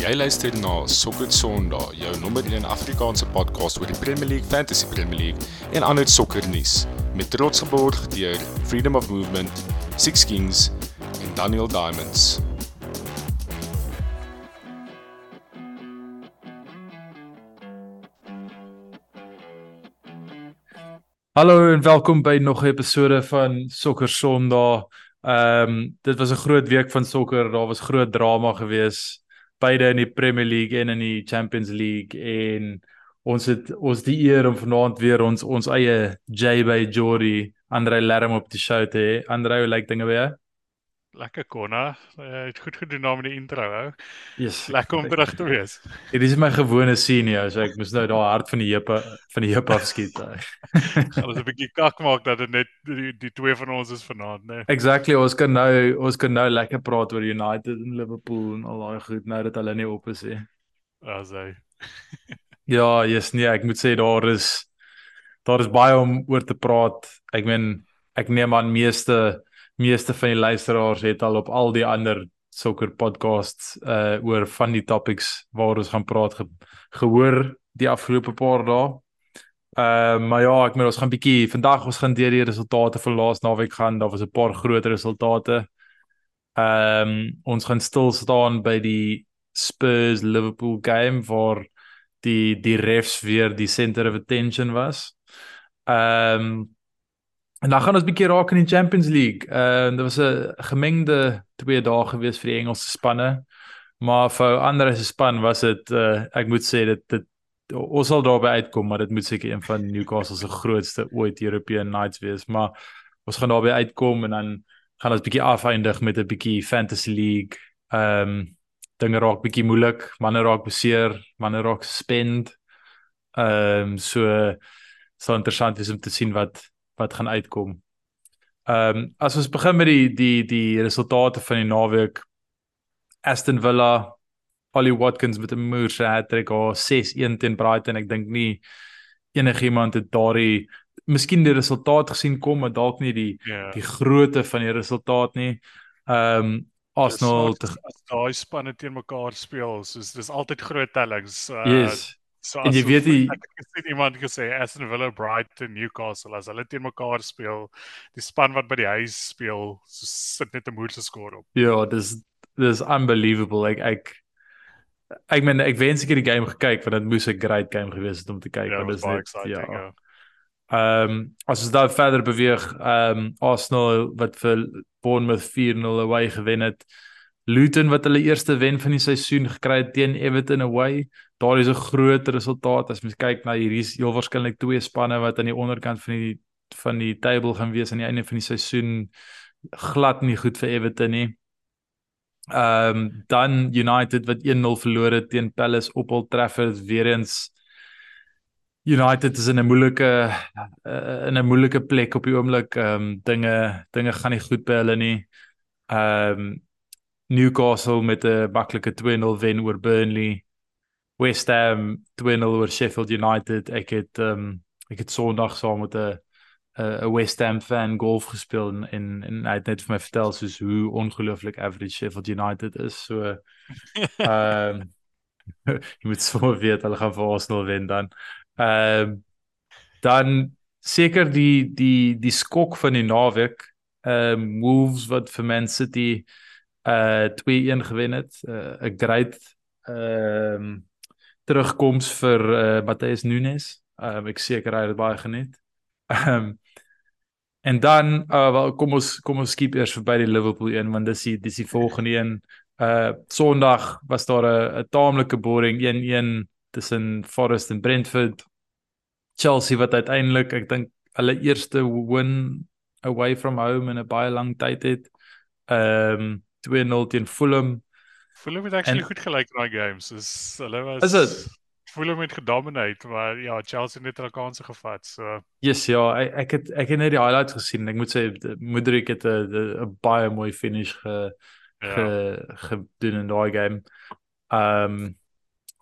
Jy luister na Sokker Sondag, jou nommer 1 Afrikaanse podcast oor die Premier League, Fantasy Premier League en ander sokkernuus met trots geborg deur Freedom of Movement, Six Kings en Daniel Diamonds. Hallo en welkom by nog 'n episode van Sokker Sondag. Ehm um, dit was 'n groot week van sokker. Daar was groot drama gewees beide in die Premier League en in die Champions League en ons het ons die eer om vanaand weer ons ons eie J by Jordy Andre Lerm op die show te hê. Andre, hoe lyk dinge by jou? Lekker konna. Uh, het goed gedoen na met die intro hou. Yes. Lekker om terug te wees. Dit is my gewone senior, so ek moes nou daar hard van die heupe van die heup afskiet. Gaan ons 'n bietjie kak maak dat dit net die, die twee van ons is vanaand, né? Nee. Exactly, ons kan nou ons kan nou lekker praat oor United en Liverpool en al daai goed nou dat hulle nie op is nie. As hy. Ja, yes, nee, ek moet sê daar is daar is baie om oor te praat. Ek meen ek neem aan meeste meeste van die luisteraars het al op al die ander sokker podcasts uh oor van die topics waar ons gaan praat ge gehoor die afgelope paar dae. Uh maar ja, ek meen ons gaan bietjie vandag ons gaan deur die resultate van laas naweek gaan. Daar was 'n paar groot resultate. Ehm um, ons gaan stil staan by die Spurs Liverpool game waar die die refs weer die center of attention was. Ehm um, En dan gaan ons bietjie raak in die Champions League. Uh dit was 'n gemengde twee dae gewees vir die Engelse spanne. Maar vir ander se span was dit uh ek moet sê dit dit ons sal daarby uitkom, maar dit moet seker een van Newcastle se grootste ooit European nights wees, maar ons gaan daarby uitkom en dan gaan ons bietjie afeindig met 'n bietjie Fantasy League. Ehm um, dinge raak bietjie moeilik, manne raak beseer, manne raak spend. Ehm um, so so interessant is om te sien wat wat gaan uitkom. Ehm um, as ons begin met die die die resultate van die naweek Aston Villa Ollie Watkins met 'n moerse hattrick of 6-1 teen Brighton. Ek dink nie enigiemand het daardie miskien die resultaat gesien kom, maar dalk nie die yeah. die grootte van die resultaat nie. Ehm um, Arsenal daai spanne teen mekaar speel, soos dis altyd groot tellings. Uh, yes. So en jy weet die ek het gesien iemand gesê Aston Villa Brighton Newcastle as hulle teen mekaar speel, die span wat by die huis speel, so sit net 'n moeilike skoor op. Ja, dis dis unbelievable. Ek ek ek meen ek wens ek het die game gekyk want dit moes 'n great game gewees het om te kyk, ja, want dis net ja. Ehm ja. um, as ons daar verder beweeg, ehm um, Arsenal wat vir Bournemouth 4-0 away gewen het. Luton wat hulle eerste wen van die seisoen gekry het teen Everton away. Daar is 'n groot resultaat as mens kyk na hierdie heel waarskynlik twee spanne wat aan die onderkant van die van die table gaan wees aan die einde van die seisoen glad nie goed vir Everton nie. Ehm um, dan United wat 1-0 verloor het teen Palace op Old Trafford weer eens United is in 'n moeilike uh, in 'n moeilike plek op die oomblik. Ehm um, dinge dinge gaan nie goed by hulle nie. Ehm um, Newcastle met 'n maklike 2-0 wen oor Burnley. West Ham 2-0 oor Sheffield United. Ek het ehm um, ek het Sondag saam met 'n 'n West Ham fan golf gespeel en en, en hy het net vir my vertel soos hoe ongelooflik average Sheffield United is. So ehm um, jy moet so weet hulle gaan vir Arsenal wen dan. Ehm um, dan seker die die die skok van die naweek ehm um, Wolves wat vir Man City uh 2-1 gewen het. 'n uh, great ehm um, terugkoms vir uh Matthys Nunes. Ehm um, ek seker hy het baie geniet. Ehm um, en dan uh wel kom ons kom ons skiep eers verby die Liverpool een want dis die dis die volgende een. Uh Sondag was daar 'n 'n taamlike boring 1-1 tussen Forest en Brentford. Chelsea wat uiteindelik ek dink hulle eerste win away from home in 'n baie lang tyd het. Ehm um, 2-0 teen Fulham. Fulham het actually en, goed gelyk in daai games. Is hulle was Is dit? Fulham het gedominate, maar ja, Chelsea het hulle kansse gevat. So Yes, ja, ek, ek het ek het net die highlights gesien. Ek moet sê Modric het 'n 'n baie mooi finish ge ja. ge gedoen in daai game. Ehm um,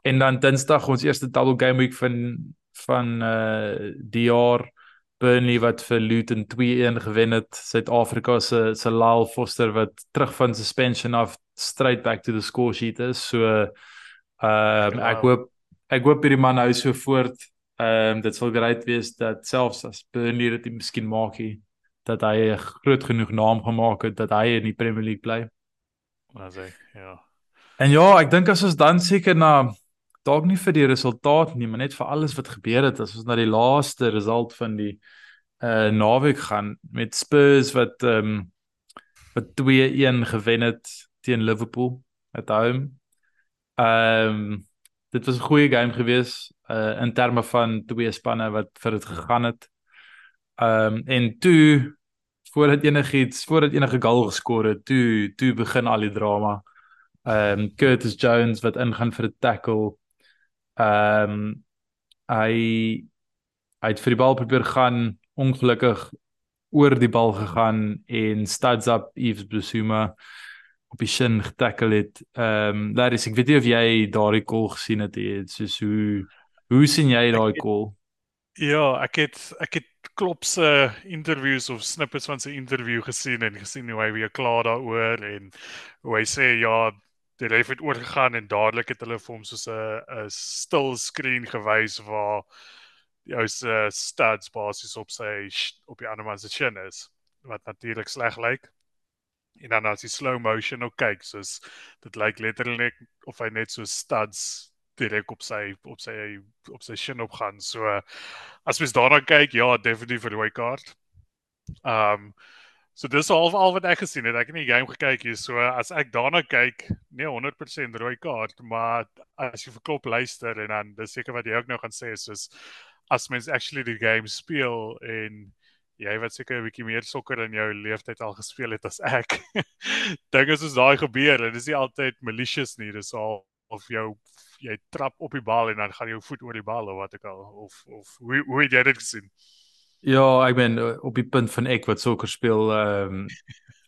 en dan Dinsdag ons eerste double game week van van uh die jaar Burnley wat vir Luton 2-1 gewen het. Suid-Afrika se se Lyle Foster wat terug van suspension af straight back to the score sheet is. So Ehm um, ek hoop ek hoop hierdie man hou so voort. Ehm um, dit sal great wees dat selfs as Burnley dit miskien maak hy dat hy 'n groot genoeg naam gemaak het dat hy in die Premier League bly. Maar sê, ja. En ja, ek dink as ons dan seker na dalk nie vir die resultaat nie, maar net vir alles wat gebeur het as ons na die laaste result van die uh naweek gaan met Spurs wat ehm um, wat 2-1 gewen het teen Liverpool at home. Ehm um, dit was 'n goeie game gewees uh in terme van twee spanne wat vir dit gegaan het. Ehm um, en toe voordat enigiets voordat enige goal geskor het, toe toe begin al die drama. Ehm um, Curtis Jones wat ingaan vir 'n tackle. Ehm um, hy hy het vir die bal probeer gaan ongelukkig oor die bal gegaan en studs up Yves Bissouma op die shin getackle het. Ehm um, Laris, ek weet nie of jy daardie call gesien het nie. Soos hoe hoe sien jy daai call? Ja, ek het ek het Klopp se interviews of snippets van sy interview gesien en gesien hoe hy weer klaar daaroor en hoe hy sê ja, die ref het oorgegaan en dadelik het hulle vir hom soos 'n 'n stil screen gewys waar die ou se studs basies op sy op die ander man se chin is wat natuurlik sleg lyk. En dan as jy slow motion ook kyk soos dit lyk letterlik of hy net so studs direk op sy op sy op sy shin op gaan so as mens daarna kyk ja definitief vir die white card um so dis al al wat ek gesien het ek het nie die game gekyk hier so as ek daarna kyk nee 100% rooi kaart maar as jy verklop luister en dan dis seker wat jy ook nou gaan sê soos as mens actually die game speel en jy wat seker 'n bietjie meer sokker in jou lewenstyd al gespeel het as ek. Dinge soos daai gebeur en dis nie altyd malicious nie, dis al of jou jy trap op die bal en dan gaan jou voet oor die bal of wat ek al of of hoe hoe het jy dit gesien? Ja, ek ben eh, op die punt van ek wat sokker speel ehm um,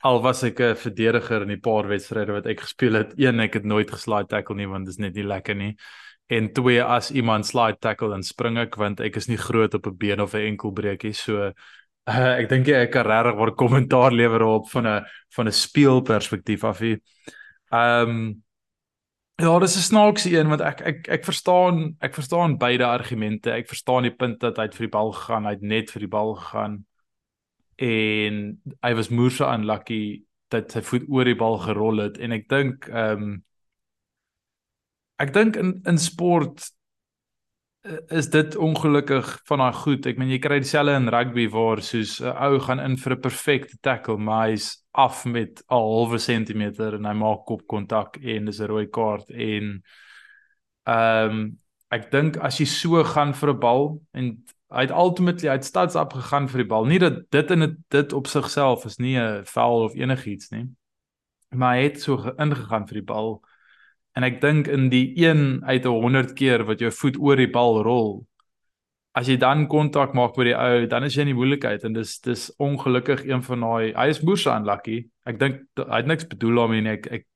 al was ek 'n verdediger in die paar wedstryde wat ek gespeel het. Een ek het nooit geslide tackle nie want dit is net nie lekker nie. En twee as iemand slide tackle dan spring ek want ek is nie groot op 'n been of 'n enkel breekie so Uh, ek dink ek kan regtig word kommentaar lewer op van 'n van 'n speelperspektief af hier. Ehm um, ja, dis 'n snaakse een want ek ek ek verstaan ek verstaan beide argumente. Ek verstaan die punt dat hy vir die bal gegaan, hy het net vir die bal gegaan en hy was moer so unlucky dat sy voet oor die bal gerol het en ek dink ehm um, ek dink in in sport is dit ongelukkig van daai goed. Ek meen jy kry dieselfde in rugby waar soos 'n ou gaan in vir 'n perfekte tackle, maar hy's af met 'n halwe sentimeter en hy maak kopkontak en dis 'n rooi kaart en ehm um, ek dink as jy so gaan vir 'n bal en hy het ultimately uit stads op gegaan vir die bal. Nie dat dit in dit op sigself is nie 'n foul of enigiets nie. Maar hy het so ingegaan vir die bal. En ek dink in die 1 uit 100 keer wat jou voet oor die bal rol, as jy dan kontak maak met die ou, dan is jy in die moeilikheid en dis dis ongelukkig een van daai hy is moerse unlucky. Ek dink hy het niks bedoel daarmee nie. Ek ek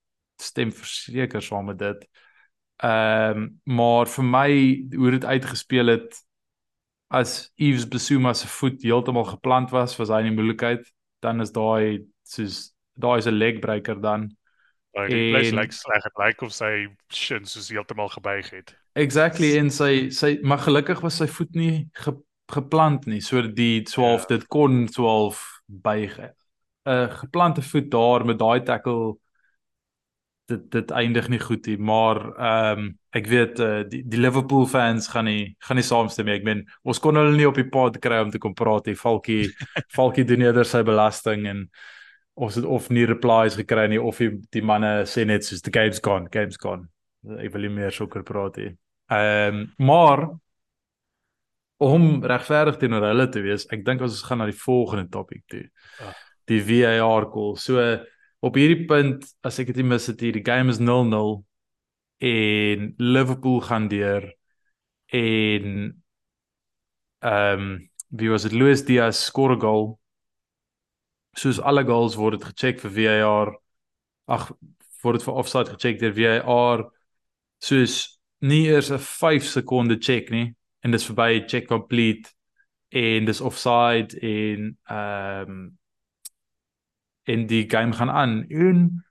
stem verseker saam met dit. Ehm um, maar vir my hoe dit uitgespeel het as Eves Besuma se voet heeltemal geplant was, was hy in die moeilikheid, dan is daai soos daai is 'n leg breaker dan. Hy replace en... like sleg. Dit lyk of sy shin soos heeltemal gebuig het. Exactly en sy sy maar gelukkig was sy voet nie ge, geplant nie. So die 12 ja. dit kon 12 buig. 'n uh, geplante voet daar met daai tackle dit dit eindig nie goed nie, maar ehm um, ek weet uh, die die Liverpool fans gaan nie gaan nie saamstem nie. Ek meen ons kon hulle nie op die pad kry om te kom praat nie. Falkie Falkie doen eerder sy belasting en of het of nie replies gekry nie of die, die manne sê net soos the game's gone, game's gone. Ek wil nie meer sokker praat nie. Ehm um, maar om regverdig teenoor hulle te wees, ek dink ons gaan na die volgende topik toe. Ah. Die VAR call. So op hierdie punt as ek dit mis het hier, die game is 0-0 en Liverpool gaan deur en ehm um, wie was dit Luis Diaz skoor 'n goal soos alle goals word dit gecheck vir VAR. Ag, word dit vir offside gecheck deur VAR. Soos nie eers 'n 5 sekonde check nie en dis verby check complete en dis offside en ehm um, in die game gaan aan. En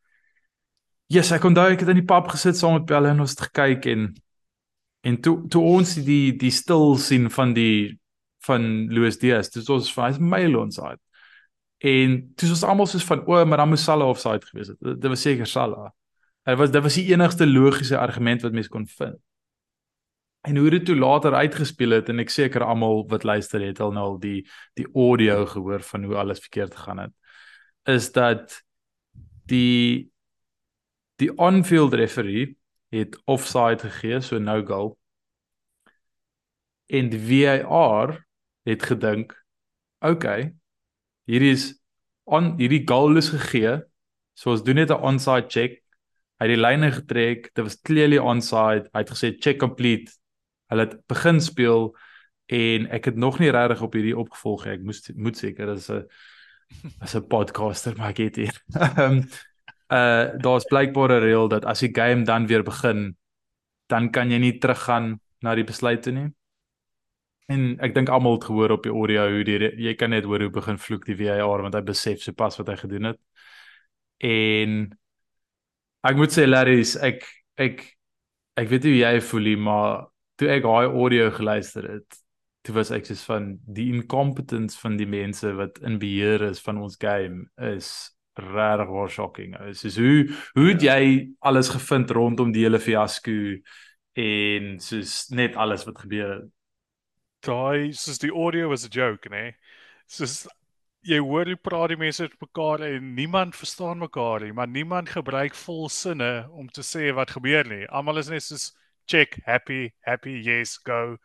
Yes, ek onthou ek het in die pub gesit saam met Pelle en ons het gekyk en en toe toe ons die die stil sien van die van Louis Diaz, dis ons van hy's mail ons uit. En toe was almal soos van o, maar dan moes Salah offside gewees het. Dit was seker Salah. Dit was dit was die enigste logiese argument wat mens kon vind. En hoe dit toe later uitgespeel het en ek seker almal wat luister het al nou al die die audio gehoor van hoe alles verkeerd gegaan het is dat die die on-field referee het offside gegee so no goal en die VAR het gedink okay hierdie is on hierdie goal is gegee. So ons doen net 'n onside check. Hy het die lyne getrek. Dit was clearly onside hy het gesê check complete. Hulle het begin speel en ek het nog nie regtig op hierdie opgevolg ek moes moet seker dis 'n as 'n podcaster maar ek het hier. Ehm uh daar's blykbaar 'n reël dat as die game dan weer begin dan kan jy nie teruggaan na die besluit toe nie. En ek dink almal het gehoor op die audio hoe die jy kan net hoor hoe begin vloek die VAR want hy besef so pas wat hy gedoen het. En ek moet sê Larry, ek ek ek weet hoe jy voel, maar toe ek daai audio geluister het, toe was ek soos van die incompetence van die mense wat in beheer is van ons game is regtig waar shocking. Soos hoe hoe het ja. jy alles gevind rondom die hele fiasco en soos net alles wat gebeur het? Daai soos die audio was a joke, né? Soos jy hoor hoe praat die mense met mekaar en niemand verstaan mekaar nie, maar niemand gebruik vol sinne om te sê wat gebeur nie. Almal is net soos check happy happy yes go.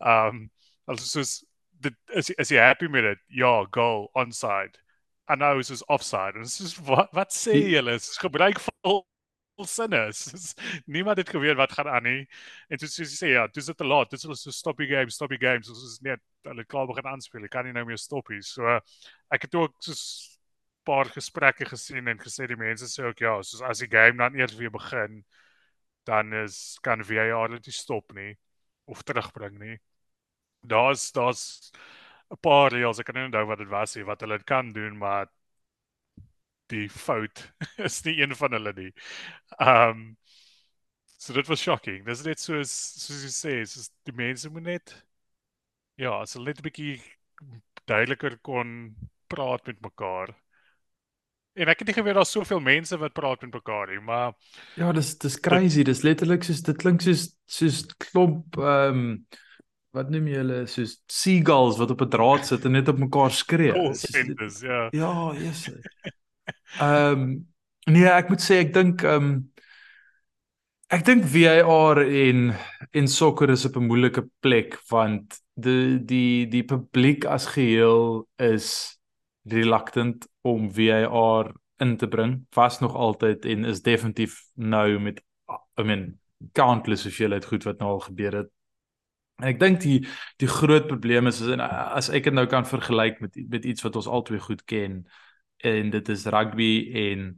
Um also soos dit is is jy happy met dit? Ja goal onside en nou is dit offside en soos wat wat sê julle? Is gebruik vol sinne niemand het geweet wat gaan aan nie. En soos jy sê ja dis dit te laat. Dis hulle so stop die game stop die game soos is net hulle klaar begin aanspeel. Kan nie nou meer stop hier so ek het ook soos paar gesprekke gesien en gesê die mense sê ook ja soos as die game dan eers weer begin dan is kan VAR dit stop nie of terugbring nie. Daar's daar's 'n paar reëls, ek kan nie onthou wat dit was nie wat hulle kan doen, maar die fout is nie een van hulle nie. Um so dit was shocking. Dis net so soos jy sê, soos die mense moet net ja, so net 'n bietjie duideliker kon praat met mekaar. En ek het nie geweet daar's soveel mense wat praat met mekaar nie, maar ja, dis dis crazy. Dis letterlik soos dit klink soos soos klomp ehm um, wat noem jy hulle soos seagulls wat op 'n draad sit en net op mekaar skree. Dis ja. Ja, yes. Ehm um, nee, ek moet sê ek dink ehm um, ek dink VAR in in sokker is op 'n moeilike plek want die die die publiek as geheel is reluctant om VAR in te bring was nog altyd en is definitief nou met I mean countless hoeveelheid goed wat nou al gebeur het. En ek dink die die groot probleem is, is en as ek dit nou kan vergelyk met met iets wat ons albei goed ken en dit is rugby en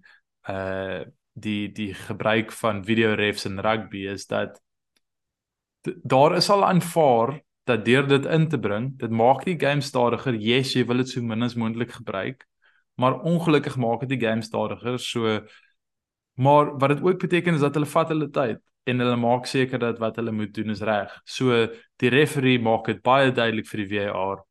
uh die die gebruik van video refs in rugby is dat daar is al aanvaar dat deur dit in te bring, dit maak die game stadiger. Yes, jy wil dit so min as moontlik gebruik, maar ongelukkig maak dit die game stadiger. So maar wat dit ook beteken is dat hulle vat hulle tyd en hulle maak seker dat wat hulle moet doen is reg. So die referee maak dit baie duidelik vir die VAR.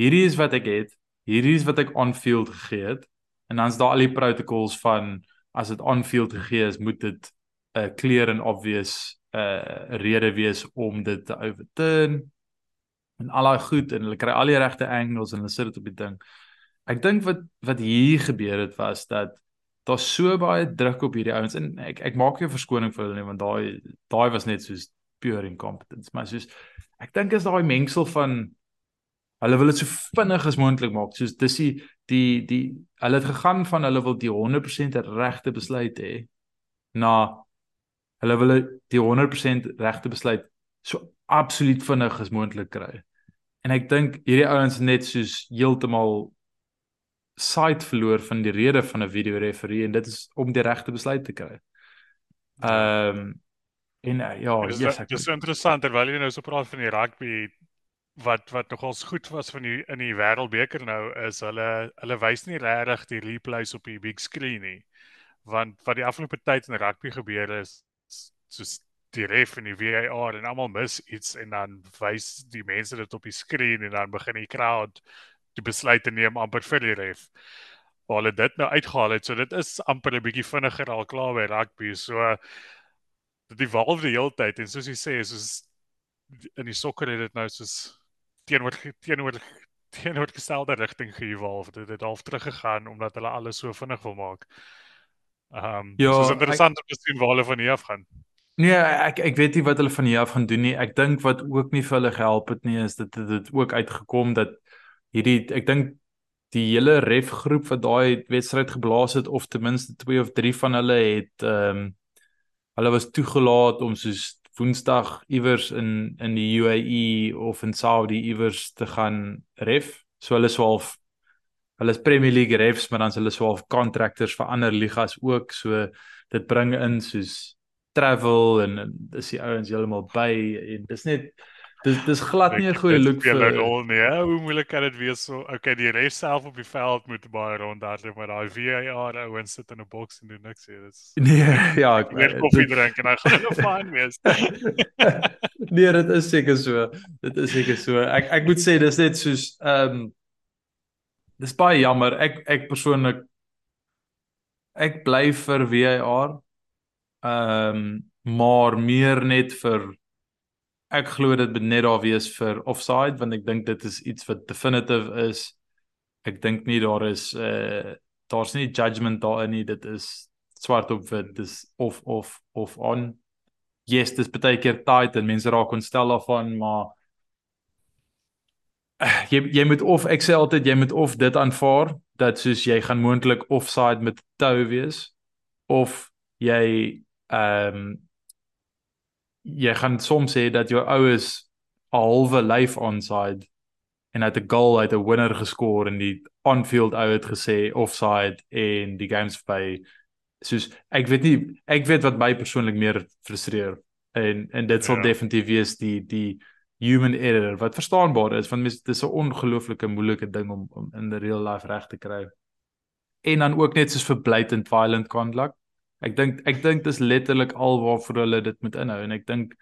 Hierdie is wat ek het. Hierdie is wat ek on-field gegee het. En dan's daar al die protocols van as dit on-field gegee is, moet dit 'n uh, clear and obvious 'n uh, rede wees om dit te overturn en al daai goed en hulle kry al die regte angles en hulle sit dit op die ding. Ek dink wat wat hier gebeur het was dat daar so baie druk op hierdie ouens en ek ek maak 'n verskoning vir hulle nie want daai daai was net soos pure incompetence maar soos ek dink is daai mengsel van hulle wil dit so vinnig as moontlik maak soos dis die die die hulle het gegaan van hulle wil die 100% regte besluit hê na hulle wil die 100% regte besluit so absoluut vinnig as moontlik kry. En ek dink hierdie ouens net soos heeltemal sight verloor van die rede van 'n video referee en dit is om die regte besluit te kry. Ehm um, en uh, ja, dis yes, dis so interessant terwyl jy nou so praat van die rugby wat wat nogals goed was van die in die wêreldbeker nou is hulle hulle wys nie regtig die replays op die big screen nie. want wat die afgelope tyd in rugby gebeur is soos die ref en die VAR en almal mis iets en dan wys die mense dit op die skerm en dan begin die crowd die besluit te neem amper vir die ref. Waar hulle dit nou uitgehaal het, so dit is amper 'n bietjie vinniger al klaar by rugby. So dit evolve die hele tyd en soos jy sê, soos in die sokker het dit nou soos teenoor teenoor teenoorgestelde rigting geëvolve. Dit het half teruggegaan omdat hulle alles so vinnig wil maak. Ehm um, ja, dis interessant ek, om te sien waar hulle van hier af gaan. Nee, ek ek weet nie wat hulle van hier af gaan doen nie. Ek dink wat ook nie vir hulle gehelp het nie is dit het dit ook uitgekom dat hierdie ek dink die hele ref groep wat daai wedstryd geblaas het of ten minste 2 of 3 van hulle het ehm um, hulle was toegelaat om soos Woensdag iewers in in die UAE of in Saudi iewers te gaan ref. So hulle sou half hulle is Premier League refs, maar dan is hulle sou half contractors vir ander ligas ook. So dit bring in soos travel en dis die ouens heeltemal by en dis net dis dis glad nie 'n goeie look vir hulle rol nie. Ja, hoe moeilik kan dit wees so? Okay, die ref self op die veld moet baie rondhardloop, maar daai VAR ouens sit in 'n boks en doen niks hier. Dis Nee, ja, ek weer koffie dit, drink en dan gaan hulle fyn wees. nee, dit is seker so. Dit is seker so. Ek ek moet sê dis net soos ehm um, dis baie jammer. Ek ek persoonlik ek bly vir VAR. Ehm um, maar meer net vir ek glo dit moet net daar wees vir offside want ek dink dit is iets wat definitive is. Ek dink nie daar is uh daar's nie judgement daarin nie. Dit is swart op wit. Dis of of of on. Yes, dis baie keer tight en mense raak onstel daarvan, maar uh, jy jy moet of ek sê altyd jy moet of dit aanvaar dat soos jy gaan moontlik offside met tou wees of jy ehm um, jy gaan soms sê dat jou oues 'n halwe lyf onside en uit 'n goal uit 'n winner geskoor en die on-field ou het gesê offside en die games by soos ek weet nie ek weet wat my persoonlik meer frustreer en en dit sal ja. definitief wees die die human error wat verstaanbaar is want dit is 'n ongelooflike moeilike ding om om in the real life reg te kry. En dan ook net soos vir blatant violent conduct Ek dink ek dink dis letterlik al waarvoor hulle dit moet inhou en ek dink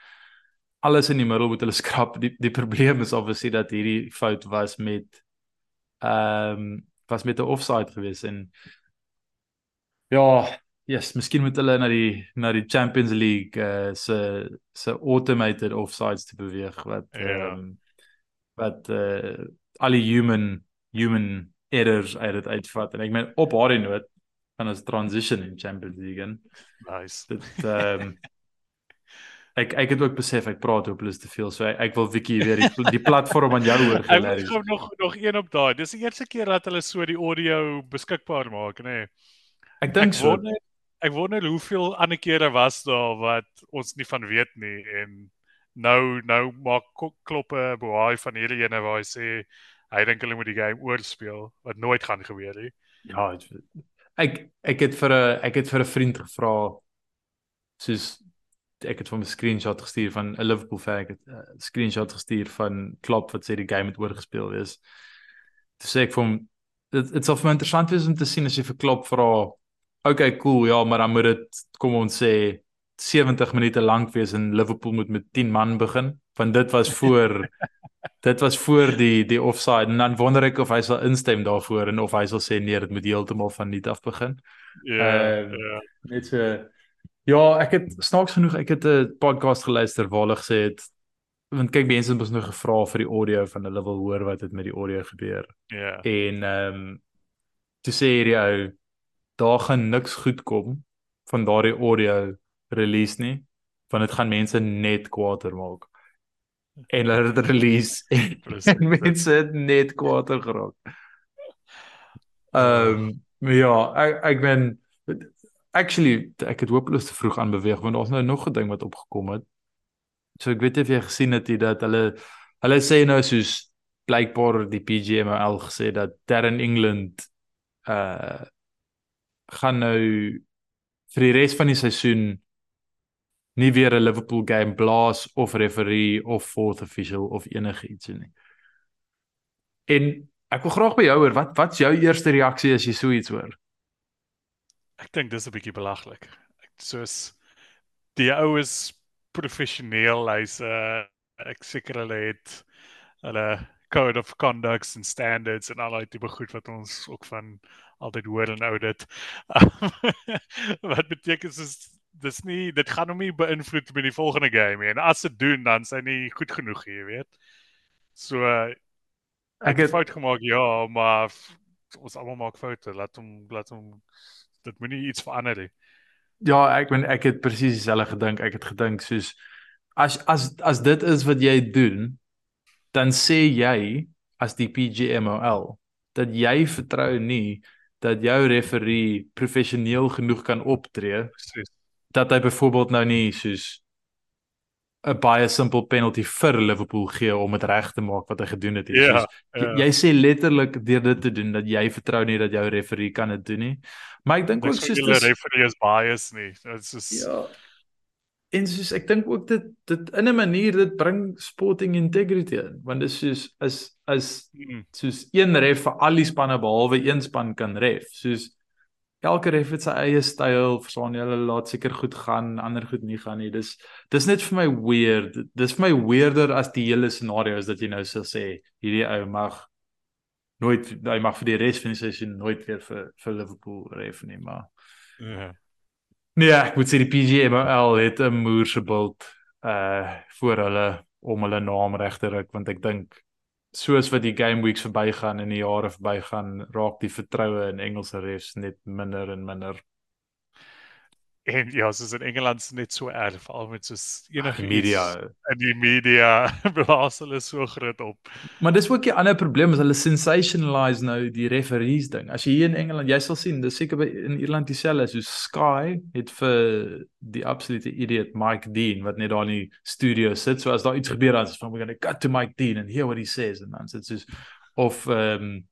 alles in die middel moet hulle skrap. Die die probleem is obviously dat hierdie fout was met ehm um, was met 'n offside gewees en ja, yes, miskien moet hulle na die na die Champions League uh, se se automated offsides te beweeg wat ja. ehm yeah. um, wat uh, al die human human errors uit dit uitvat en ek meen op haar noot van 'n transition in Champions League in. Nice. Dit ehm um, ek ek het ook besef ek praat hopeloos te veel. So ek, ek wil Vicky weer die, die platform aan jou oorgelaat. Ek gou nog nog een op daai. Dis die eerste keer dat hulle so die audio beskikbaar maak, nê. Nee. Ek dink so. Wonder, ek wonder hoeveel ander kere was daar wat ons nie van weet nie en nou nou maak kloppe Boai van hierdie ene waar hy sê hy dink hulle moet die game oorspeel wat nooit gaan gebeur nie. Ja, ek ek het vir 'n ek het vir 'n vriend gevra soos ek het van 'n screenshot gestuur van 'n Liverpool fan ek het 'n uh, screenshot gestuur van Klopp wat sê die game het oorgespeel is. Toe sê ek vir hom dit dit sal vir my interessant wees om te sien as jy vir Klopp vra okay cool ja maar dan moet dit kom ons sê 70 minute lank wees en Liverpool moet met 10 man begin want dit was voor dit was voor die die offside en dan wonder ek of hy sal instem daarvoor en of hy sal sê nee dit moet heeltemal van nuut af begin. Ja. Yeah, uh, yeah. Net so Ja, ek het snaaks genoeg ek het 'n podcast geluister waar hulle gesê het want kyk mense het ons nou gevra vir die audio van hulle wil hoor wat het met die audio gebeur. Ja. Yeah. En ehm um, toe sê hierdie ou daar gaan niks goed kom van daardie audio release nie want dit gaan mense net kwaader maak en hulle het release en mense het net kwaader geraak. Ehm um, ja, ek ek ben actually ek het hopeloos te vroeg aan beweeg want daar's nou nog 'n ding wat opgekom het. So ek weet of jy gesien het jy dat hulle hulle sê nou soos blykbaar die PGMOL gesê dat Darren England uh gaan nou vir die res van die seisoen nie weer 'n Liverpool game blaas of referee of fourth official of enigiets nie. En ek wil graag by jou hoor, wat wat's jou eerste reaksie as jy so iets hoor? ek dink dis 'n bietjie belaglik. Soos die ou is professioneel, hy's 'n uh, ek seker hulle het hulle code of conducts and standards en al daai tipe goed wat ons ook van altyd hoor en audit. wat beteken is dis nie dit gaan hom nie beïnvloed met die volgende game nie. En as dit doen dan sy nie goed genoeg, jy weet. So ek het fout gemaak ja, maar ons almal maak foute. Laat hom laat hom dit moenie iets verander nie. Ja, ek ben ek het presies dieselfde gedink. Ek het gedink soos as as as dit is wat jy doen, dan sê jy as die PGMOL dat jy vertrou nie dat jou referee professioneel genoeg kan optree Precies. Dat hy byvoorbeeld nou nie soos 'n baie simpel penalty vir Liverpool gee om dit reg te maak wat hy gedoen het. Ja, soos, ja. Jy sê letterlik deur dit te doen dat jy vertrou nie dat jou referee kan dit doen nie. Maar ek dink ook soos die referee is bias nie. Dit is soos Ja. En soos ek dink ook dit dit in 'n manier dit bring sporting integrity in want dit is soos is is hmm. soos een ref vir al die spanne behalwe een span kan ref. Soos elke ref het sy eie styl, verstaan jy? Hulle laat seker goed gaan, ander goed nie gaan nie. Dis dis net vir my weird. Dis vir my weirder as die hele scenario is dat jy nou sê sê hierdie ou mag nooit hy mag vir die res van die seisoen nooit weer vir vir Liverpool ref nie, maar ja. Nee, ek moet sê die PGMOL het 'n moerse bult uh voor hulle om hulle naam reg te ruk want ek dink soos wat die game weeks verbygaan en die jare verbygaan, raak die vertroue in Engelse refs net minder en minder. En ja, soos in Engeland is net so erg, veral met soos enige media en die media blaas hulle so groot op. Maar dis ook 'n ander probleem is hulle sensationalize nou die referees ding. As jy hier in Engeland, jy sal sien, dis seker by in Ierland dieselfde, so Sky het vir die absolute idiot Mike Dean wat net daar in die studio sit, so as daar iets gebeur dan is van we're going to cut to Mike Dean and hear what he says and dan sit soos of ehm um,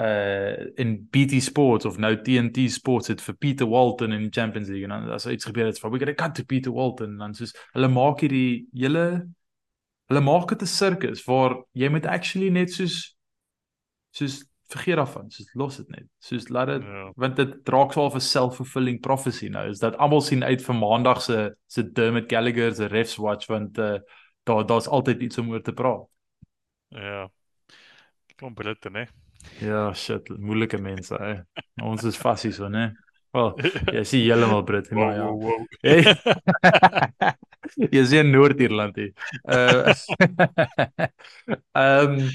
uh in BT Sports of nou TNT Sports het vir Peter Walton in die Champions League en dan as iets gebeur het van we got to cut to Peter Walton dan soos hulle maak hierdie hele hulle maak dit 'n sirkus waar jy moet actually net soos soos vergeet daarvan soos los dit net soos laat dit ja. want dit draak swaar vir self-fulfilling prophecy nou is dat almal sien uit vir maandag se se Dermot Gallagher se refs watch want uh, daar daar's altyd iets om oor te praat. Ja. Kom Britte né Ja, shit, moeilike mense, hè. Ons is fassies so, né? Wel, jy sien heeltemal Brit, maar ja. Wow, wow. Hey. jy sien Noord-Ierland hier. Uh Ehm um,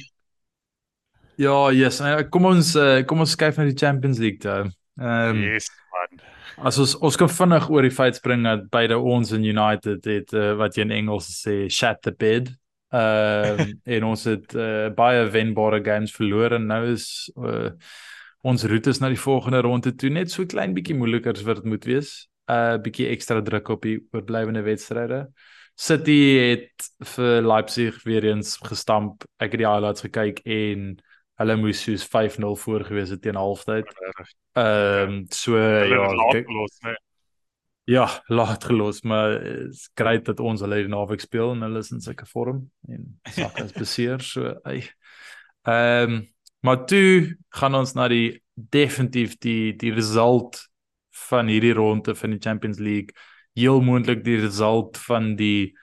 Ja, yes. Nou, kom ons uh, kom ons kyk na die Champions League toe. Ehm um, Yes, man. As ons ons kan vinnig oor die feit spring dat beide ons en United het uh, wat jy in Engels sê shat the bed. Ehm uh, en ons het uh, baie wenbare games verloor en nou is uh, ons roetes na die volgende ronde toe net so klein bietjie moeiliker as wat dit moet wees. 'n uh, bietjie ekstra druk op die oorblywende wedstryde. City het vir Leipzig weer eens gestamp. Ek het die highlights gekyk en hulle moes soos 5-0 voor gewees het teen halftyd. Ehm um, so ja, kyk los, nee. Ja, laat gelos, maar dit's great dat ons hulle die naweek speel en hulle is in sulke vorm en sak as beseer so hy. Ehm um, maar toe gaan ons na die definitief die die result van hierdie ronde van die Champions League, heel moontlik die result van die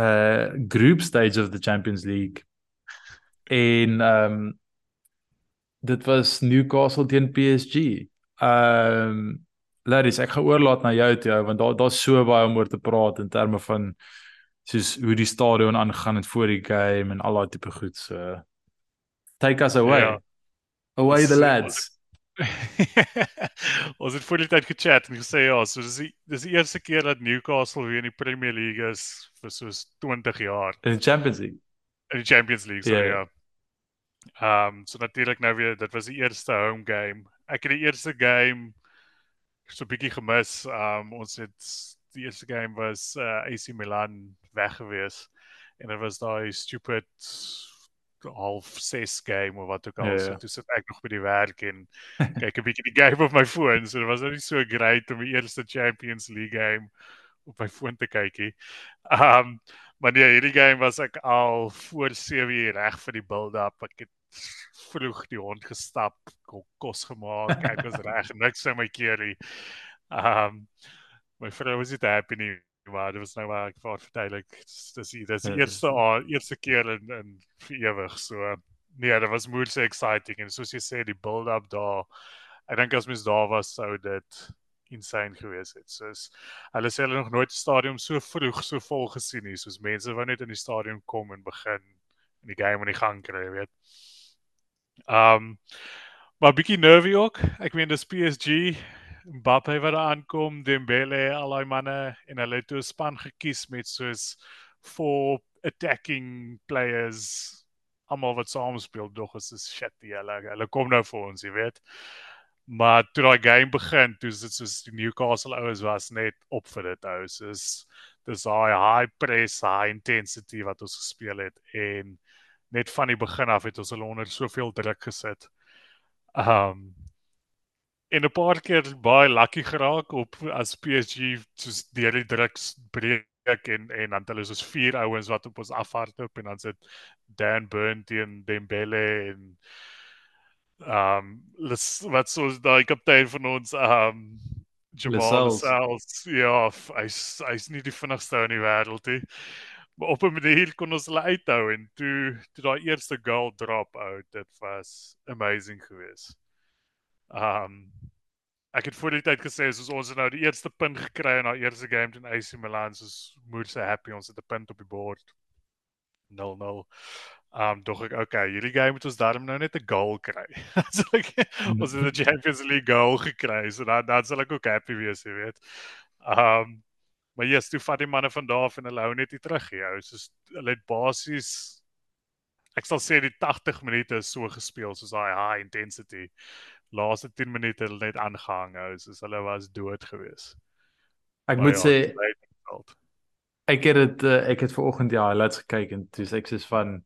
uh group stage of the Champions League. En ehm um, dit was Newcastle teen PSG. Ehm um, Larrys, ek gaan oorlaat na jou toe want daar daar's so baie om oor te praat in terme van soos hoe die stadion aangegaan het voor die game en al daai tipe goed so take us away. Ja. Away the lads. ons het voor die tyd gechat en gesê ja, so dis die dis die eerste keer dat Newcastle weer in die Premier League is vir soos 20 jaar. In die Champions League. In die Champions League, so yeah. ja. Ehm um, so natuurlik nou weer dit was die eerste home game. Ek het die eerste game so 'n bietjie gemis. Um ons het die eerste game was uh, AC Milan weg gewees en dit was daai stupid half 6 game of wat ook al. So ja. toe sit ek nog by die werk en kyk 'n bietjie die game op my foon. So dit was net so great om die eerste Champions League game op my foon te kykie. Um maar nee, hierdie game was ek al voor 7 uur reg vir die build-up. Ek het vroeg die hond gestap, kos gemaak, kyk ons reg, niks vir my keerie. Ehm um, my vrou was dit happy nie, maar dit was nou maar ek vir verduidelik, dis dis die ja, eerste eerste keer in in vir ewig so. Nee, dit was moeë exciting en soos jy sê die build up daar. Ek dink as mens daar was sou dit insane gewees het. Soos hulle sê hulle nog nooit 'n stadion so vroeg so vol gesien nie, soos mense wou net in die stadion kom en begin in die game aan die gang kry, weet. Um maar bietjie nervy ook. Ek meen dis PSG Mbappe wat daar aankom, Dembele, al daai manne en hulle het 'n span gekies met soos four attacking players almal wat saam speel, dog is dit shit, hulle hulle kom nou vir ons, jy weet. Maar toe daai game begin, toe is dit soos die Newcastle ouens was net op vir dit ou. Soos dis daai high press, high intensity wat ons gespeel het en net van die begin af het ons hulle onder soveel druk gesit. Um en 'n paar keer baie lucky geraak op as PSG soos deur die druk breek en en dan hulle soos vier ouens wat op ons afhardloop en dan sit Dan Burn teen Dembele en um wat so daai kaptein van ons um Jamal Lascelles. Ja hy's hy's nie die vinnigste in die wêreld nie op 'n manier kon ons hulle uithou en toe toe daai eerste goal drop out dit was amazing geweest um ek het voor die tyd gesê soos ons nou die eerste punt gekry in our eerste game teen AC Milan soos moed se happy ons het 'n punt op die bord 0-0 Um dog ek okay, hierdie game moet ons daarom nou net 'n goal kry. so ek ons het 'n Champions League goal gekry, so dan dan sal ek ook happy wees, jy weet. Um maar yes, toe vat die manne van daar af en hulle hou net nie terug nie. Hou soos hulle het basies ek sal sê die 80 minute is so gespeel soos daai high intensity. Laaste 10 minute het hulle net aangehang, hou soos hulle was dood gewees. Ek maar moet ja, sê ek het dit uh, ek het ver oggend ja, highlights gekyk en dis ek sê van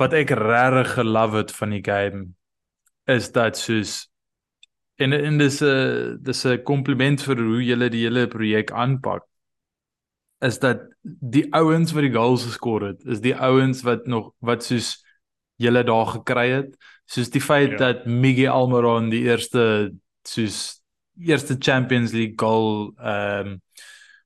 wat ek regtig gelove het van die game is dat soos en en dis 'n dis 'n kompliment vir hoe julle die hele projek aanpak is dat die ouens wat die goals geskor het is die ouens wat nog wat soos julle daar gekry het soos die feit ja. dat Miguel Almiron die eerste soos eerste Champions League goal ehm um,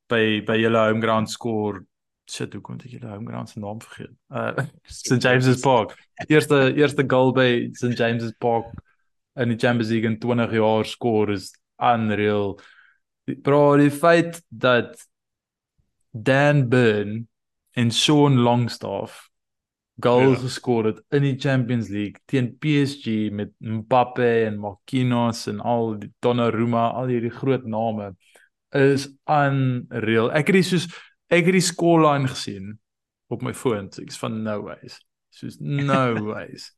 by by julle home ground skoor shit hoe kon ek julle home ground se naam vergeet? Uh St James's Park. Eerste eerste goal by St James's Park in die Champions League in 20 jaar skoor is unreal. Bro, die feit dat Dan Burn en Sean Longstaff goals ja. geskor het in die Champions League teen PSG met Mbappe en Marquinhos en al die Donnarumma, al hierdie groot name is unreal. Ek het soos ek het die scoreline gesien op my foon, so ek's van no ways. Soos no ways.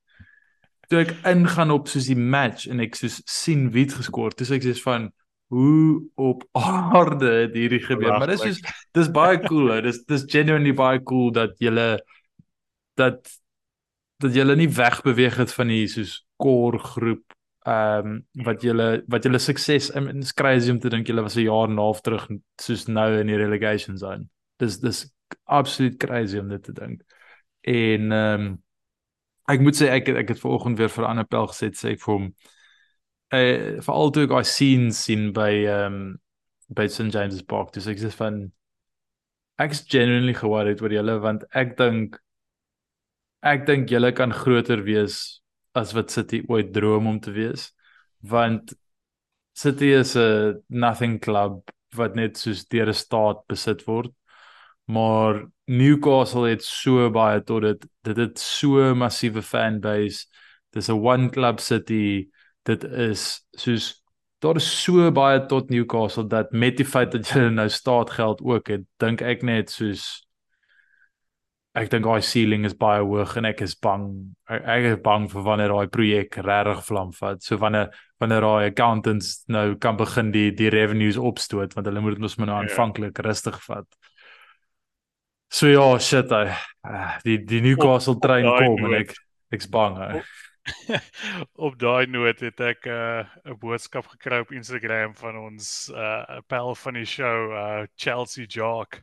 Toe ek ingaan op soos die match en ek soos sien wie het geskor, dis ek sê van hoe op aarde het hierdie gebeur. Maar dis soos dis baie cool. Dis dis genuinely baie cool dat julle dat dat julle nie wegbeweeg het van die soos core groep ehm um, wat julle wat julle sukses in is crazy om te dink julle was 'n jaar en 'n half terug soos nou in die relegation zone dis dis absoluut crazy om dit te dink. En ehm um, ek moet sê ek ek het vanoggend weer vir 'n ander pel gesit sê ek vir hom eh veral toe ek daai scenes sien by ehm um, by St James's Park dis ek sê van ek's genuinely worried oor julle want ek dink ek dink julle kan groter wees as wat City ooit droom om te wees want City is 'n nothing club wat net soos deur 'n staat besit word maar Newcastle het so baie tot dit. Dit het so massiewe fanbase. Dis 'n one club city. Dit is soos daar is so baie tot Newcastle dat met die feit dat hulle nou staatgeld ook het dink ek net soos ek dink daai ceiling is baie hoog en ek is bang ek, ek is bang vir wanneer daai projek regtig vlam vat. So wanneer wanneer daai accountants nou kan begin die die revenues opstoot want hulle moet dit mos maar nou ja. aanvanklik rustig vat So ja, shit hy. Uh, die die Newcastle trein kom en ek ek's bang hy. op daai noot het ek 'n uh, 'n boodskap gekry op Instagram van ons 'n uh, pel van die show uh Chelsea Jock.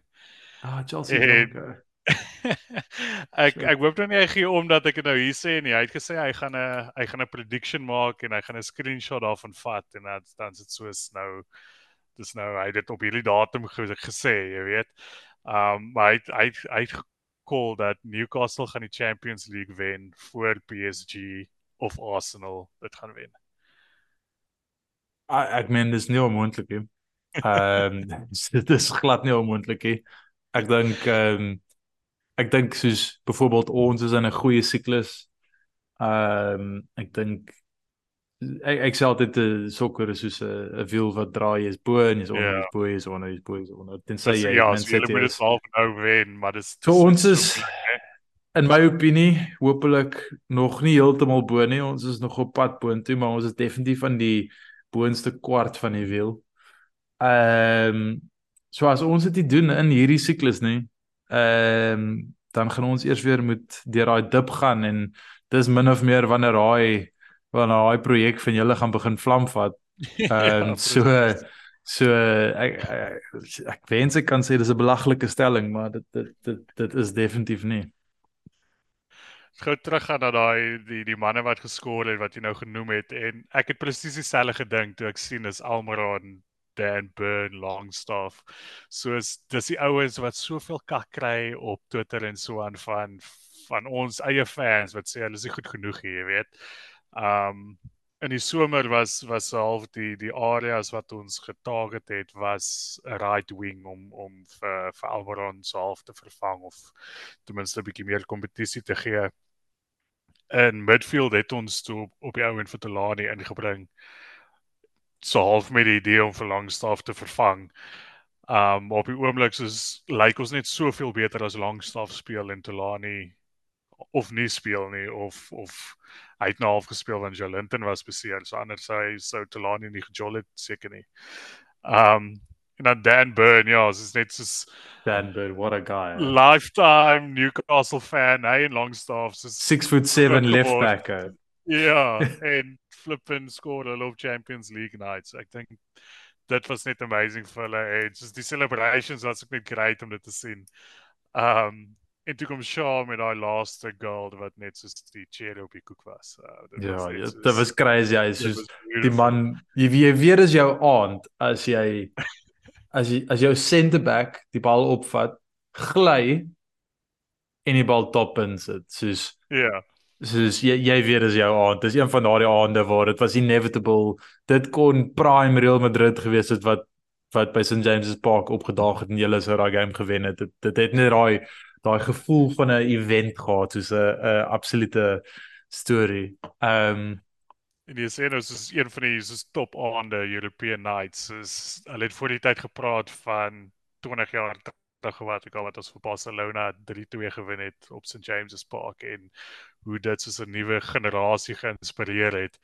Ah, Chelsea Jock. ek ek hoop dan nie hy gee om dat ek dit nou hier sê nie. Hy het gesê hy gaan 'n hy gaan 'n prediction maak en hy gaan 'n screenshot daarvan vat en dan dan is dit soos nou dis nou hy het dit op hierdie datum gesê, jy weet. Um maar hy hy hy call dat Newcastle gaan die Champions League wen voor PSG of Arsenal dit gaan wen. Ek meen dis nie onmoontlik nie. Ehm um, dit is glad nie onmoontlik nie. Ek dink ehm um, ek dink soos byvoorbeeld ons is in 'n goeie siklus. Ehm um, ek dink ek ek sê altyd te sokker is soos 'n 'n wiel wat draai is bo en is onder yeah. is bo is onder is bo is onder. Dit sê jy ja, mense moet dit half nou wen, maar dis so ons is in my opinie hopelik nog nie heeltemal bo nie. Ons is nog op pad boontoe, maar ons is definitief van die boonste kwart van die wiel. Ehm um, so as ons dit doen in hierdie siklus nê, ehm um, dan gaan ons eers weer moet deur daai dip gaan en dis min of meer wanneer daai wanneer daai projek van julle gaan begin vlam vat. Ehm um, so so ek ek, ek wens ek kan sê dis 'n belaglike stelling, maar dit dit dit dit is definitief nie. Gou terug gaan na daai die die manne wat geskoor het wat jy nou genoem het en ek het presies dieselfde gedink toe ek sien is Almiron Dan Burn Longstaff. So is dis die ouens wat soveel kak kry op Twitter en so aan van van ons eie fans wat sê hulle is nie goed genoeg hier, jy weet. Um in die somer was was half die die areas wat ons getarget het was right wing om om vir vir Alvaron self te vervang of ten minste 'n bietjie meer kompetisie te gee. In midfield het ons toe op die ou en vir Telani ingebring. So half met die idee om vir Longstaff te vervang. Um op die oomblik soos lyk like ons net soveel beter as Longstaff speel en Telani of nie speel nie of of hy het nou half gespeel want Jolinton was beseer so anders sou hy sou Telani nie gejol het seker nie. Um en dan Dan Burn ja, is net so Dan Burn what a guy. Lifetime Newcastle fan, hy en Longstaff so 6 foot 7 left back. Ja, en flipping scored a lot of Champions League nights. Ek dink dit was net amazing vir hulle. It's die celebrations was ek net great om dit te sien. Um en toe kom Shaw met daai laaste goal wat net soos die cherry op die koek was. Uh, dit ja, was ja, soos, dit was crazy. Hy soos die man, jy weet weer is jou aand as jy as jy as jou center back die bal opvat, gly en die bal top in sit. Soos ja. Yeah. Soos jy jy weet is jou aand. Dis een van daardie aande waar dit was inevitable. Dit kon prime Real Madrid gewees het wat wat by St James's Park opgedaag het en hulle sou daai game gewen het. Dit dit het net daai daai gevoel van 'n event gehad soos 'n 'n absolute storie. Ehm um, en jy sê nou soos een van die soos top aande European nights is hulle het voor die tyd gepraat van 20 jaar terug wat ek al wat ons vir Barcelona 3-2 gewen het op St James's Park en hoe dit soos 'n nuwe generasie geïnspireer het.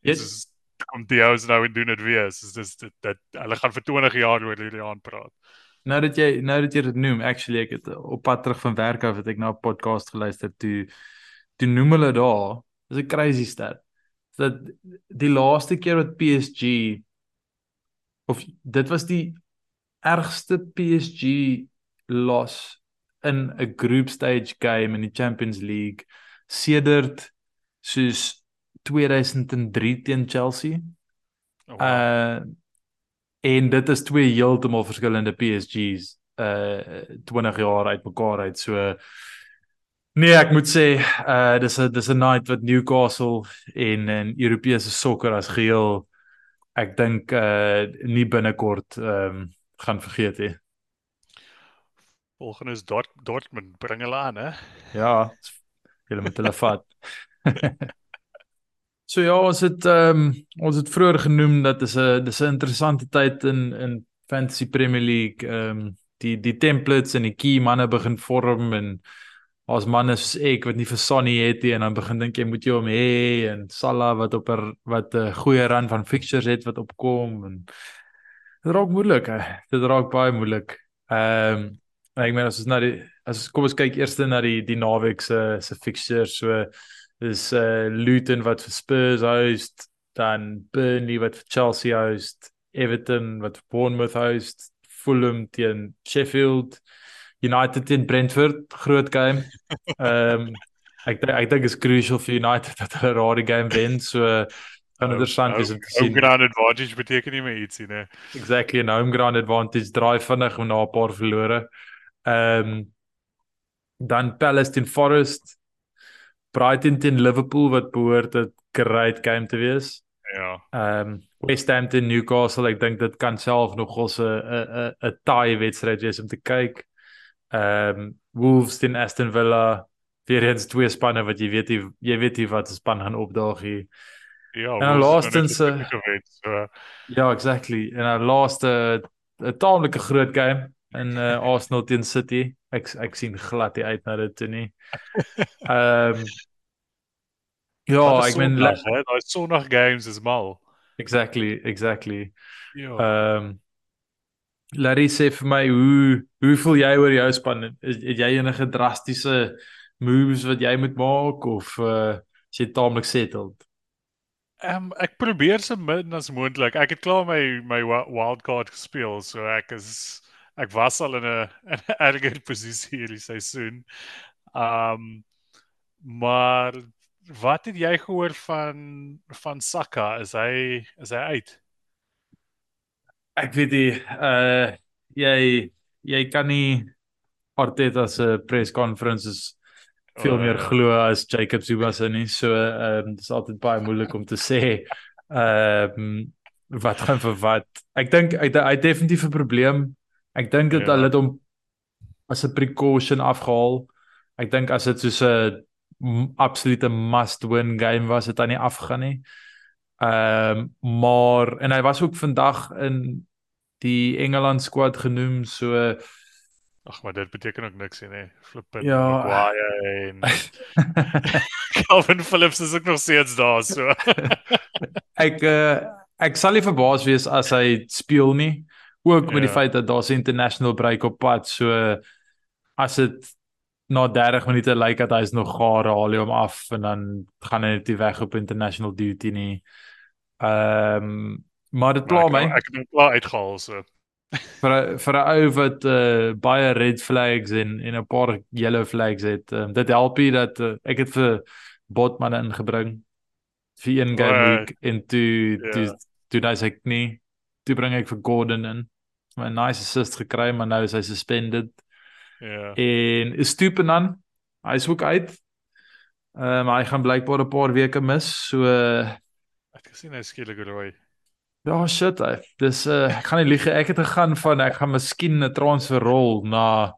Yes. Dis kom die ouens nou en doen dit weer. Dis dis dit hulle gaan vir 20 jaar oor hierdie aan praat. Nou dat jy nou dat jy dit noem, actually ek het op pad terug van werk af het ek na 'n podcast geluister toe toe noem hulle daar, dis 'n crazy stat. Dat die laaste keer wat PSG of dit was die ergste PSG loss in 'n group stage game in die Champions League sedert soos 2003 teen Chelsea. Oh, wow. Uh en dit is twee heeltemal verskillende PSG's uh 20 jaar uitmekaar uit. So nee ek moet sê uh dis 'n dis 'n night wat Newcastle en en Europese sokker as geheel ek dink uh nie binnekort ehm um, gaan vergeet hè. Volgende is Dort Dortmund bring hulle aan hè. Ja. Hulle moet hulle vat So ja, ons het ehm um, ons het vroeër genoem dat dis 'n dis 'n interessante tyd in in Fantasy Premier League. Ehm um, die die templates en die key manne begin vorm en as manne soos ek wat nie vir Sonny het nie en dan begin dink jy moet jy hom hê en Salah wat op 'n wat 'n goeie run van fixtures het wat opkom en dit raak moeilik. He. Dit raak baie moeilik. Ehm um, ek meen as ons na die as kom ons kyk eers na die die naweek se se fixtures so is uh Luton wat vir Spurs host, dan Burnley wat vir Chelsea host, Everton wat vir Bournemouth host, Fulham teen Sheffield, United teen Brentford, groot game. Ehm um, ek ek dink is crucial vir United dat hulle daardie game wen. So gaan interessant wees om te sien. Home ground advantage beteken nie meer ietsie nie. Exactly, 'n home ground advantage draai vinnig na 'n paar verlore. Ehm um, dan Palace teen Forest. Brighton teen Liverpool wat behoort 'n great game te wees. Ja. Ehm um, West Ham teen Newcastle, ek dink dit kan self nog ons 'n 'n 'n taai wedstryd wees om te kyk. Ehm um, Wolves teen Aston Villa, weer eens twee spanne wat jy weet jy, jy weet jy wat se span gaan opdaag hier. Ja, en laastens uh, so. Ja, exactly. En our laaste 'n taamlike groot game in uh, Arsenal teen City. Ek ek sien glad nie uit na dit toe nie. Ehm um, Ja, ek meen daai Sondag games is mal. Exactly, exactly. Ja. Ehm um, Larry sê vir my hoe hoe voel jy oor jou span? Het, het jy enige drastiese moves wat jy moet maak of uh is jy taamlik settled? Ehm um, ek probeer so min as moontlik. Ek het klaar my my wildcard gespeel, so ek is ek was al in 'n 'n erger posisie hierdie seisoen. Um, maar wat het jy gehoor van van Saka? Is hy is hy uit? Ek weet nie uh jy jy kan nie Arteta se press conferences veel oh, meer glo as Jacob Zuma se nie. So ehm um, dis altyd baie moeilik om te sê ehm um, wat gaan vir wat. Ek dink hy hy definitief 'n probleem. Ek dink dit ja. hulle het hom as 'n precaution afgehaal. Ek dink as dit soos 'n absolute must win game was dit aan nie afgaan nie. Ehm um, maar en hy was ook vandag in die Engeland squad genoem so Ag maar dit beteken ook niks nie. Flip ja. Maguire en Calvin Phillips is ook nog steeds daar so. ek uh, ek sal nie verbaas wees as hy speel nie. Ook met ja. die feit dat daar's 'n international break op pad so as dit na 30 minute lyk dat hy's nog gaar haal hy hom af en dan gaan hy net weg op international duty nie. Ehm um, maar dit pla my. Ek het hom klaar uitgehaal so. vir vir 'n ou wat uh, baie red flags en en 'n paar yellow flags het. Um, dit help hier dat uh, ek het vir botman ingebring vir een game week en toe yeah. toe toe daai ek nie toe bring ek vir Gordon in. My nice assist gekry maar nou is hy suspended. Ja. En is Stupen dan? Hy is ook uit. Ehm um, hy gaan blykbaar 'n paar weke mis. So ek gesien hy skielik rooi. Ja, shit. Hy. Dis uh ek gaan nie lieg ek het gegaan van ek gaan miskien 'n transfer rol na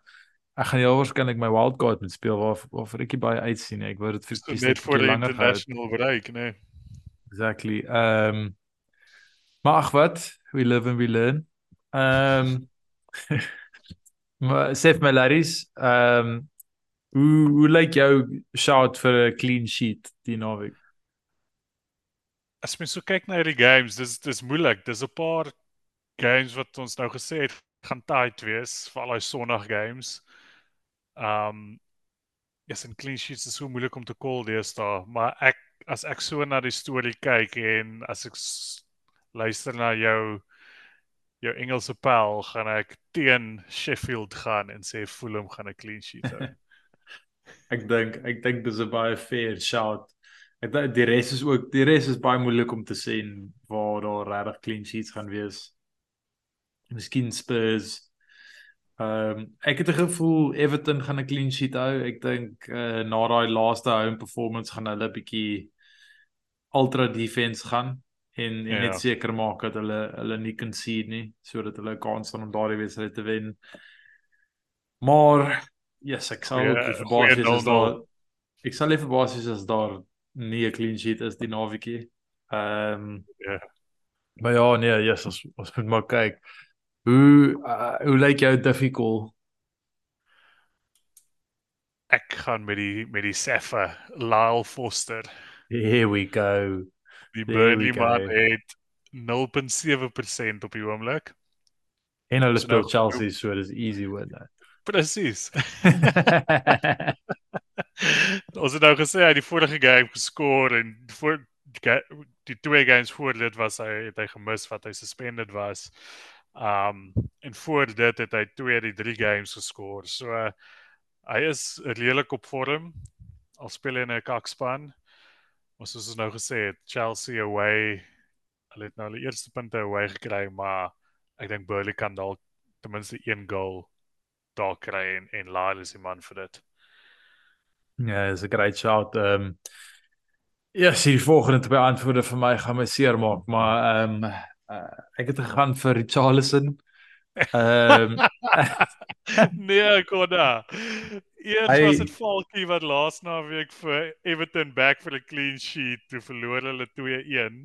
ek gaan jou waarskynlik my wildcard met speel waar waar vir ekie baie uitsien. Ek wou dit vir so net vir die international bereik, nee. Exactly. Ehm um, Maar ag wat, we live and we learn. Ehm um, Maar Sef Malaris, ehm um, hoe hoe lyk jou shot vir 'n clean sheet die naweek? As mens so kyk na hierdie games, dis dis moeilik. Dis 'n paar games wat ons nou gesê het gaan tight wees, veral daai Sondag games. Ehm um, Ja, yes, 'n clean sheet is so moeilik om te call deesdae, maar ek as ek so na die storie kyk en as ek luister na jou jou Engelse pel gaan ek teen Sheffield gaan en sê Fulham gaan 'n clean sheet hou. ek dink ek dink dis 'n baie fair shot. Ek dink die res is ook die res is baie moeilik om te sien waar daar regtig clean sheets gaan wees. Miskien Spurs. Ehm um, ek het 'n gevoel Everton gaan 'n clean sheet hou. Ek dink uh, na daai laaste home performance gaan hulle bietjie ultra defense gaan en en ja. net seker maak dat hulle hulle nie kan sien nie sodat hulle kans het om daardie wedstryd te wen. Maar yes, ek sal ook verbaas wees as daar ek sal nie verbaas wees as daar nie 'n clean sheet is die naweekie. Ehm um, ja. Maar ja, nee, yes, ons ons moet maar kyk. Hoe uh, hoe lyk jou difficult? Ek gaan met die met die Seffa Lyle Foster. Here we go. Die Burnley man het 0.7% op die oomblik. En hulle speel so, Chelsea, so dis easy win. Presies. Ons het nou gesê hy het die vorige game geskor en voor die twee games voor dit was hy het hy gemis wat hy suspended was. Um en voor dit het hy 2 uit die 3 games geskor. So uh, hy is redelik op vorm. Al speel hy in 'n kakspan. Ons soos ons nou gesê het, Chelsea away. Hulle het nou hulle eerste punte away gekry, maar ek dink Burnley kan dalk ten minste een goal daar kry en en Lyle is die man vir dit. Ja, is 'n great shout. Ehm um, Ja, yes, die volgende twee antwoorde vir my gaan my seermaak, maar ehm um, uh, ek het gegaan vir Richarlison. Ehm um, nee, Koda. Eers hy, was dit Falkie wat laas naweek vir Everton back vir 'n clean sheet toe verloor hulle 2-1.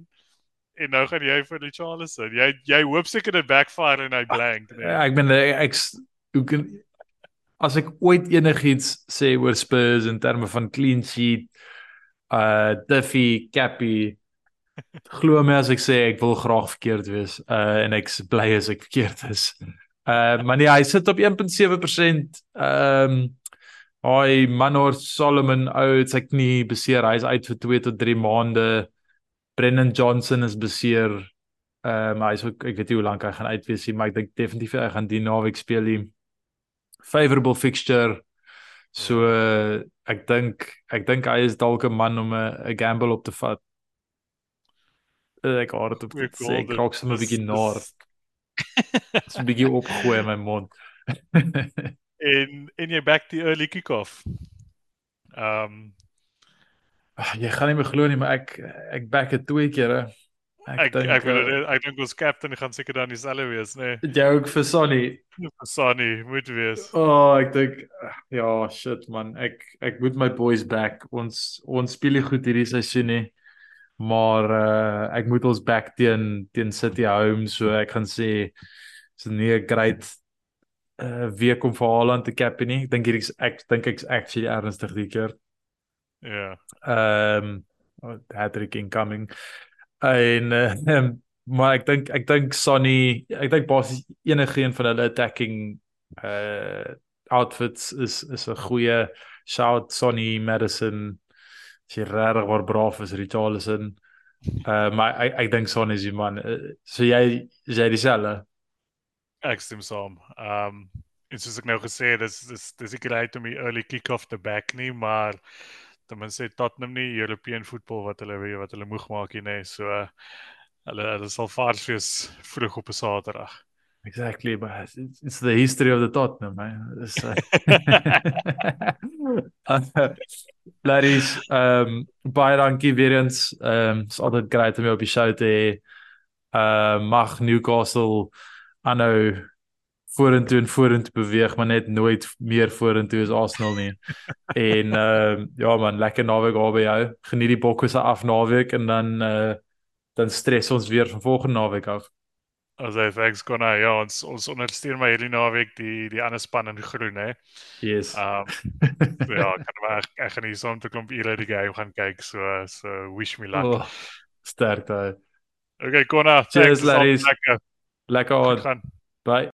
En nou gaan jy vir Richarlison. Jy jy hoop seker dit backfire en hy blank, nee. Ja, ek ben ek hoe kan as ek ooit enigiets sê oor Spurs in terme van clean sheet uh Duffy Cappy glo my as ek sê ek wil graag verkeerd wees uh en ek bly as ek verkeerd is. Uh maar nee, hy sit op 1.7%. Ehm um, hy Manor Solomon uit sy knie beseer. Hy's uit vir 2 tot 3 maande. Brennan Johnson is beseer. Ehm um, hy's ook ek weet nie hoe lank hy gaan uit wees nie, maar ek dink definitief hy gaan die naweek speel. Die favorable fixture So uh, ek dink ek dink hy is dalk 'n man om 'n gamble op te vat. Ek hoor dit op sê krok sommer 'n bietjie naar. Dit's 'n bietjie opgooi in my mond. en en jy back die early kick-off. Ehm um, jy gaan nie meer glo nie, maar ek ek back dit twee kere. Ek dink ek wil uh, ek dink ons captain gaan seker dan dieselfde wees, nê. Nee. Jy ook vir Sonny. Vir Sonny moet wees. O, oh, ek dink ja, shit man. Ek ek moet my boys back. Ons ons speel nie goed hierdie seisoen nie. Maar uh ek moet ons back teen teen City home, so ek gaan sê is nie 'n great uh week om vir Haaland te cap nie. Ek dink hierdie ek dink ek's actually ernstig die keer. Ja. Ehm um, hat-trick incoming en uh, maar ek dink ek dink Sonny ek dink basies enige een van hulle attacking uh outfits is is 'n goeie shout Sonny Madison sy regtig waar braaf is Richarlison uh maar ek ek dink Sonny is die man uh, so jy jy dieselfde ek stem saam um en soos ek nou gesê het dis dis dis ek ry toe my early kick off the back nie maar ten minste Tottenham nie European voetbal wat hulle weet wat hulle moeg maak nie, nee. so hulle hulle sal vars wees vroeg op 'n Saterdag. Exactly, but it's, it's the history of the Tottenham, man. It's uh... Ladies, um baie dankie weer eens. Um is altyd great om jou op die show te hê. Uh mag Newcastle aanhou vorentoe en vorentoe beweeg, maar net nooit meer vorentoe as Arsenal nie. en ehm uh, ja man, lekker naweek daar by jou. Geniet die bokke se af naweek en dan uh dan stres ons weer van volgende naweek af. As hy thanks kon hy ja, ons ons ondersteun my hierdie naweek die die ander span in groen hè. Yes. Ehm um, ja, kan maar ek gaan hier saam te klomp ure die game gaan kyk so so wish me luck. Oh, sterk daai. Okay, Konna. Cheers, ladies. Lekker. Lekker aan. Bye.